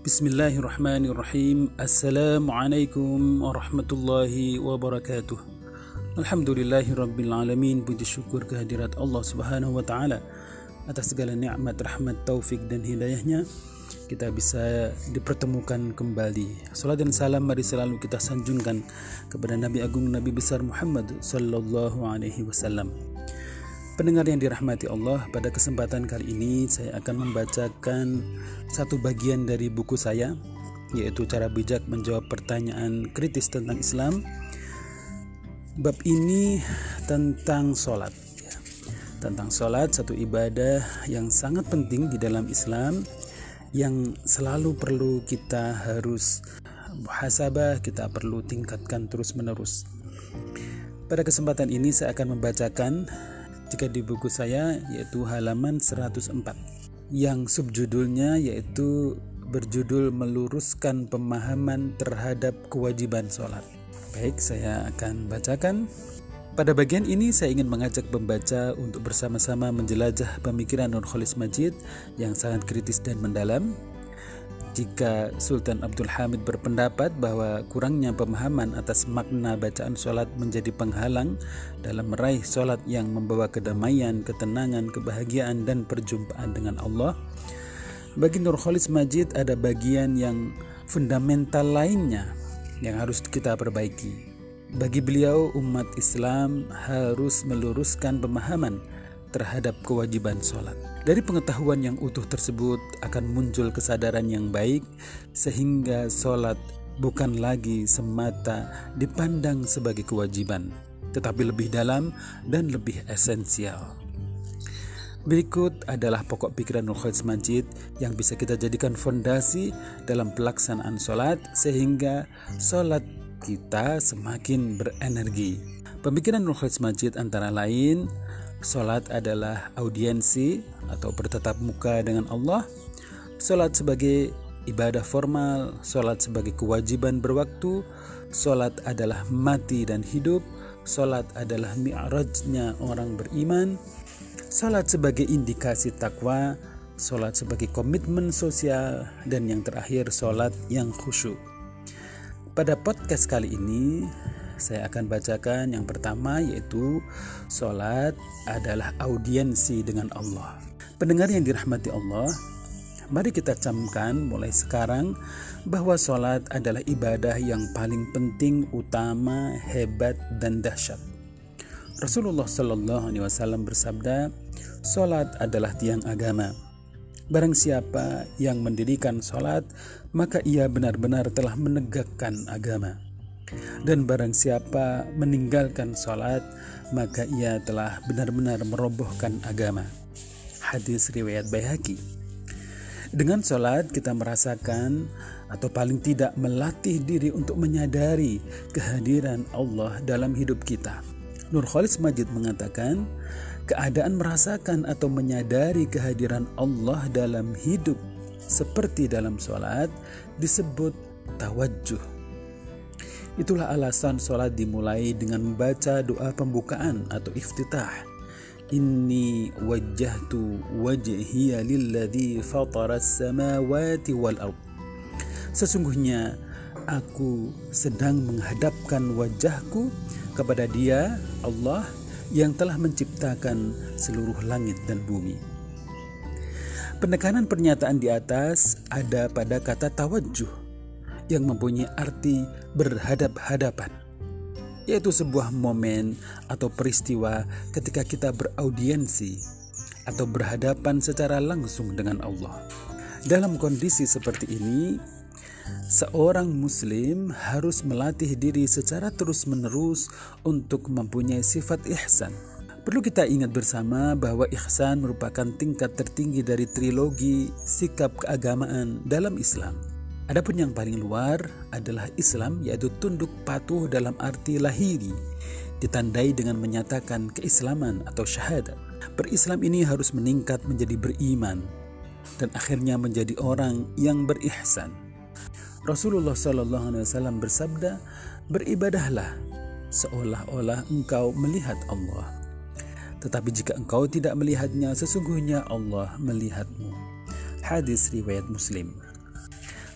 Bismillahirrahmanirrahim. Assalamualaikum warahmatullahi wabarakatuh. Alhamdulillahi rabbil alamin. Puji syukur kehadirat Allah subhanahu wa ta'ala Atas segala nikmat, rahmat, taufik dan hidayahnya. Kita bisa dipertemukan kembali. Salat dan salam mari selalu kita sanjungkan Kepada Nabi Agung Nabi Besar Muhammad Sallallahu alaihi wasallam Pendengar yang dirahmati Allah, pada kesempatan kali ini saya akan membacakan satu bagian dari buku saya, yaitu cara bijak menjawab pertanyaan kritis tentang Islam. Bab ini tentang sholat, tentang sholat satu ibadah yang sangat penting di dalam Islam, yang selalu perlu kita harus muhasabah, kita perlu tingkatkan terus menerus. Pada kesempatan ini saya akan membacakan jika di buku saya yaitu halaman 104 yang subjudulnya yaitu berjudul meluruskan pemahaman terhadap kewajiban sholat. Baik, saya akan bacakan. Pada bagian ini saya ingin mengajak pembaca untuk bersama-sama menjelajah pemikiran Nurholis Majid yang sangat kritis dan mendalam jika Sultan Abdul Hamid berpendapat bahwa kurangnya pemahaman atas makna bacaan sholat menjadi penghalang dalam meraih sholat yang membawa kedamaian, ketenangan, kebahagiaan, dan perjumpaan dengan Allah, bagi Nurholis Majid ada bagian yang fundamental lainnya yang harus kita perbaiki. Bagi beliau, umat Islam harus meluruskan pemahaman terhadap kewajiban sholat. Dari pengetahuan yang utuh tersebut akan muncul kesadaran yang baik sehingga sholat bukan lagi semata dipandang sebagai kewajiban, tetapi lebih dalam dan lebih esensial. Berikut adalah pokok pikiran Nurholis Majid yang bisa kita jadikan fondasi dalam pelaksanaan sholat sehingga sholat kita semakin berenergi. Pemikiran Nurholis Majid antara lain Salat adalah audiensi atau bertetap muka dengan Allah. Salat sebagai ibadah formal, salat sebagai kewajiban berwaktu, salat adalah mati dan hidup, salat adalah mi'rajnya orang beriman, salat sebagai indikasi takwa, salat sebagai komitmen sosial, dan yang terakhir salat yang khusyuk. Pada podcast kali ini saya akan bacakan yang pertama yaitu Sholat adalah audiensi dengan Allah Pendengar yang dirahmati Allah Mari kita camkan mulai sekarang bahwa sholat adalah ibadah yang paling penting, utama, hebat, dan dahsyat. Rasulullah Shallallahu Alaihi Wasallam bersabda, sholat adalah tiang agama. Barang siapa yang mendirikan sholat, maka ia benar-benar telah menegakkan agama. Dan barang siapa meninggalkan sholat, maka ia telah benar-benar merobohkan agama. Hadis riwayat Baihaqi. Dengan sholat kita merasakan atau paling tidak melatih diri untuk menyadari kehadiran Allah dalam hidup kita. Nur Khalis Majid mengatakan, keadaan merasakan atau menyadari kehadiran Allah dalam hidup seperti dalam sholat disebut tawajjuh Itulah alasan sholat dimulai dengan membaca doa pembukaan atau iftitah. Inni wajjahtu wajhiya lilladhi fataras samawati wal ard. Sesungguhnya aku sedang menghadapkan wajahku kepada Dia, Allah, yang telah menciptakan seluruh langit dan bumi. Penekanan pernyataan di atas ada pada kata tawajjuh yang mempunyai arti berhadap-hadapan, yaitu sebuah momen atau peristiwa ketika kita beraudiensi atau berhadapan secara langsung dengan Allah. Dalam kondisi seperti ini, seorang Muslim harus melatih diri secara terus-menerus untuk mempunyai sifat ihsan. Perlu kita ingat bersama bahwa ihsan merupakan tingkat tertinggi dari trilogi sikap keagamaan dalam Islam. Adapun yang paling luar adalah Islam yaitu tunduk patuh dalam arti lahiri ditandai dengan menyatakan keislaman atau syahadat. Berislam ini harus meningkat menjadi beriman dan akhirnya menjadi orang yang berihsan. Rasulullah Shallallahu Alaihi Wasallam bersabda, beribadahlah seolah-olah engkau melihat Allah. Tetapi jika engkau tidak melihatnya, sesungguhnya Allah melihatmu. Hadis riwayat Muslim.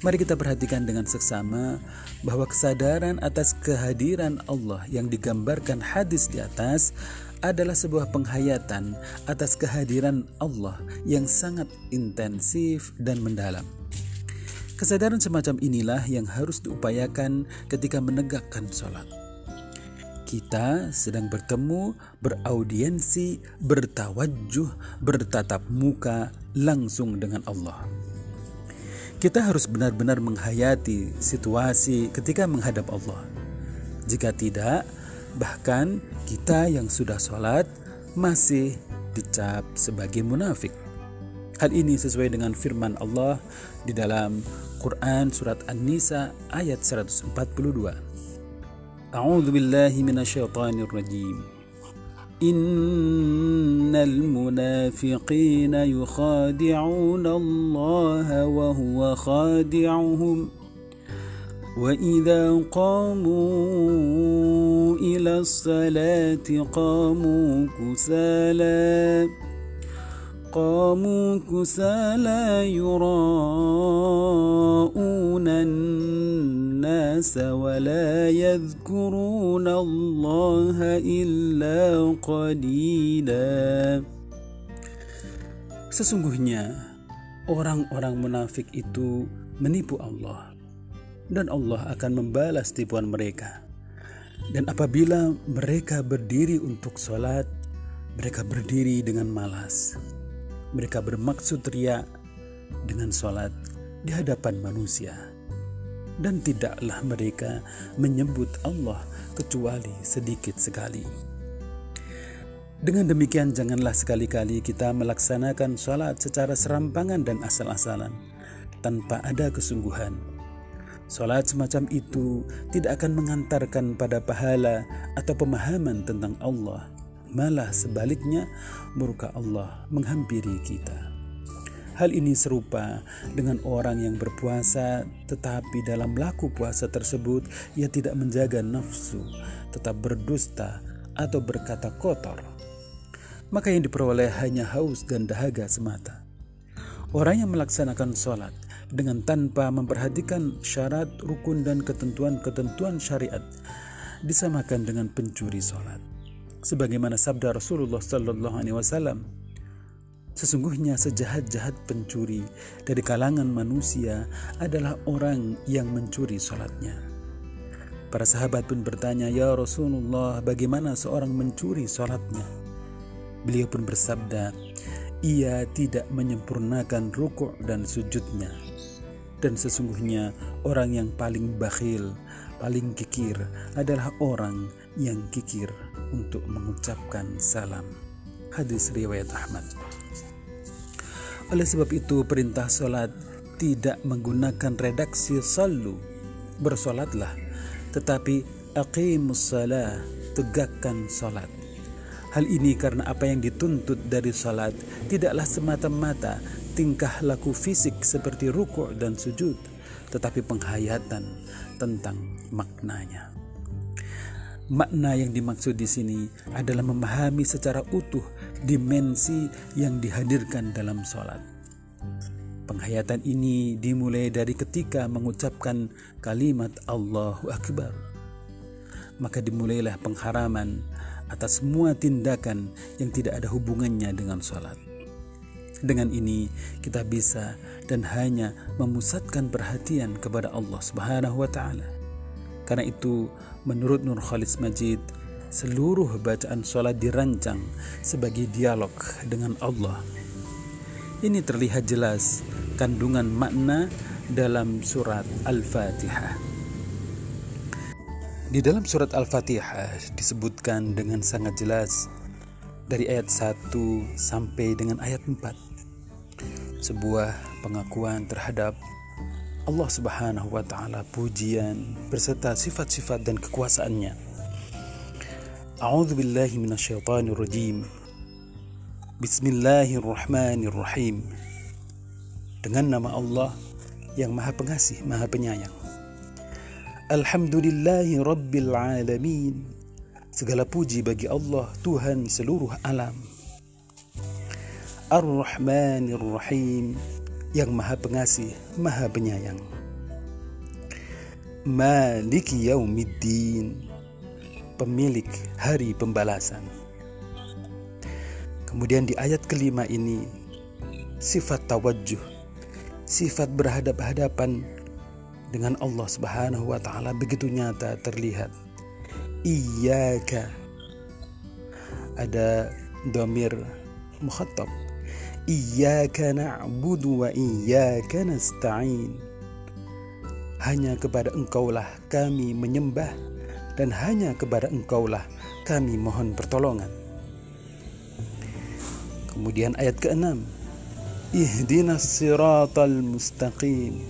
Mari kita perhatikan dengan seksama bahwa kesadaran atas kehadiran Allah yang digambarkan hadis di atas adalah sebuah penghayatan atas kehadiran Allah yang sangat intensif dan mendalam. Kesadaran semacam inilah yang harus diupayakan ketika menegakkan sholat. Kita sedang bertemu, beraudiensi, bertawajuh, bertatap muka langsung dengan Allah. Kita harus benar-benar menghayati situasi ketika menghadap Allah. Jika tidak, bahkan kita yang sudah sholat masih dicap sebagai munafik. Hal ini sesuai dengan firman Allah di dalam Quran surat An-Nisa ayat 142. A'udzu rajim. إن المنافقين يخادعون الله وهو خادعهم. وإذا قاموا إلى الصلاة قاموا كسالى. قاموا كسالى يراءون الناس ولا يذكرون الله إلا قليلا Sesungguhnya orang-orang munafik itu menipu Allah dan Allah akan membalas tipuan mereka. Dan apabila mereka berdiri untuk sholat, mereka berdiri dengan malas. Mereka bermaksud riak dengan sholat di hadapan manusia. Dan tidaklah mereka menyebut Allah kecuali sedikit sekali. Dengan demikian janganlah sekali-kali kita melaksanakan sholat secara serampangan dan asal-asalan tanpa ada kesungguhan. Sholat semacam itu tidak akan mengantarkan pada pahala atau pemahaman tentang Allah malah sebaliknya murka Allah menghampiri kita. Hal ini serupa dengan orang yang berpuasa, tetapi dalam laku puasa tersebut ia tidak menjaga nafsu, tetap berdusta atau berkata kotor. Maka yang diperoleh hanya haus dan dahaga semata. Orang yang melaksanakan sholat dengan tanpa memperhatikan syarat, rukun, dan ketentuan-ketentuan syariat disamakan dengan pencuri sholat sebagaimana sabda Rasulullah sallallahu alaihi wasallam Sesungguhnya sejahat-jahat pencuri dari kalangan manusia adalah orang yang mencuri sholatnya. Para sahabat pun bertanya, Ya Rasulullah, bagaimana seorang mencuri sholatnya? Beliau pun bersabda, ia tidak menyempurnakan rukuk dan sujudnya. Dan sesungguhnya orang yang paling bakhil, paling kikir adalah orang yang kikir untuk mengucapkan salam. Hadis riwayat Ahmad. Oleh sebab itu perintah solat tidak menggunakan redaksi salu. Bersolatlah. Tetapi aqimus salah. Tegakkan solat. Hal ini karena apa yang dituntut dari salat tidaklah semata-mata tingkah laku fisik seperti rukuk dan sujud, tetapi penghayatan tentang maknanya. Makna yang dimaksud di sini adalah memahami secara utuh dimensi yang dihadirkan dalam sholat. Penghayatan ini dimulai dari ketika mengucapkan kalimat Allahu Akbar. Maka dimulailah pengharaman atas semua tindakan yang tidak ada hubungannya dengan sholat. Dengan ini kita bisa dan hanya memusatkan perhatian kepada Allah Subhanahu wa taala karena itu, menurut Nur Khalis Majid, seluruh bacaan sholat dirancang sebagai dialog dengan Allah. Ini terlihat jelas kandungan makna dalam surat Al-Fatihah. Di dalam surat Al-Fatihah disebutkan dengan sangat jelas dari ayat 1 sampai dengan ayat 4 sebuah pengakuan terhadap Allah Subhanahu wa taala pujian beserta sifat-sifat dan kekuasaannya. A'udzu billahi minasyaitonir rajim. Bismillahirrahmanirrahim. Dengan nama Allah yang Maha Pengasih, Maha Penyayang. Alhamdulillahi Rabbil Alamin. Segala puji bagi Allah, Tuhan seluruh alam. Ar-Rahmanir Rahim yang maha pengasih, maha penyayang. maliki yaumiddin pemilik hari pembalasan. Kemudian di ayat kelima ini sifat tawajjuh sifat berhadap-hadapan dengan Allah Subhanahu wa taala begitu nyata terlihat. Iyyaka ada domir mukhatab iyyaka na'budu wa iyyaka hanya kepada engkaulah kami menyembah dan hanya kepada engkaulah kami mohon pertolongan. Kemudian ayat ke-6 ihdinas siratal mustaqim.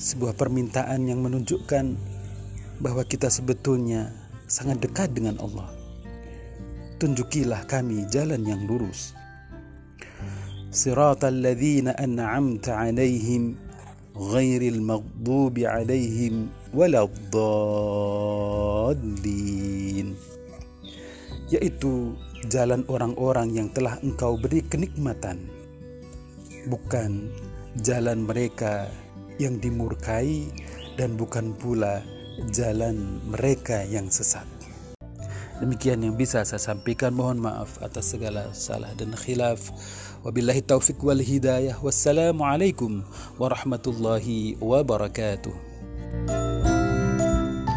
Sebuah permintaan yang menunjukkan bahwa kita sebetulnya sangat dekat dengan Allah. Tunjukilah kami jalan yang lurus. Siratal ladzina an'amta 'alaihim ghairil maghdubi 'alaihim waladdallin. Yaitu jalan orang-orang yang telah engkau beri kenikmatan, bukan jalan mereka yang dimurkai dan bukan pula jalan mereka yang sesat. Demikian yang bisa saya sampaikan. Mohon maaf atas segala salah dan khilaf. Wabillahi taufik wal hidayah. Wassalamualaikum warahmatullahi wabarakatuh.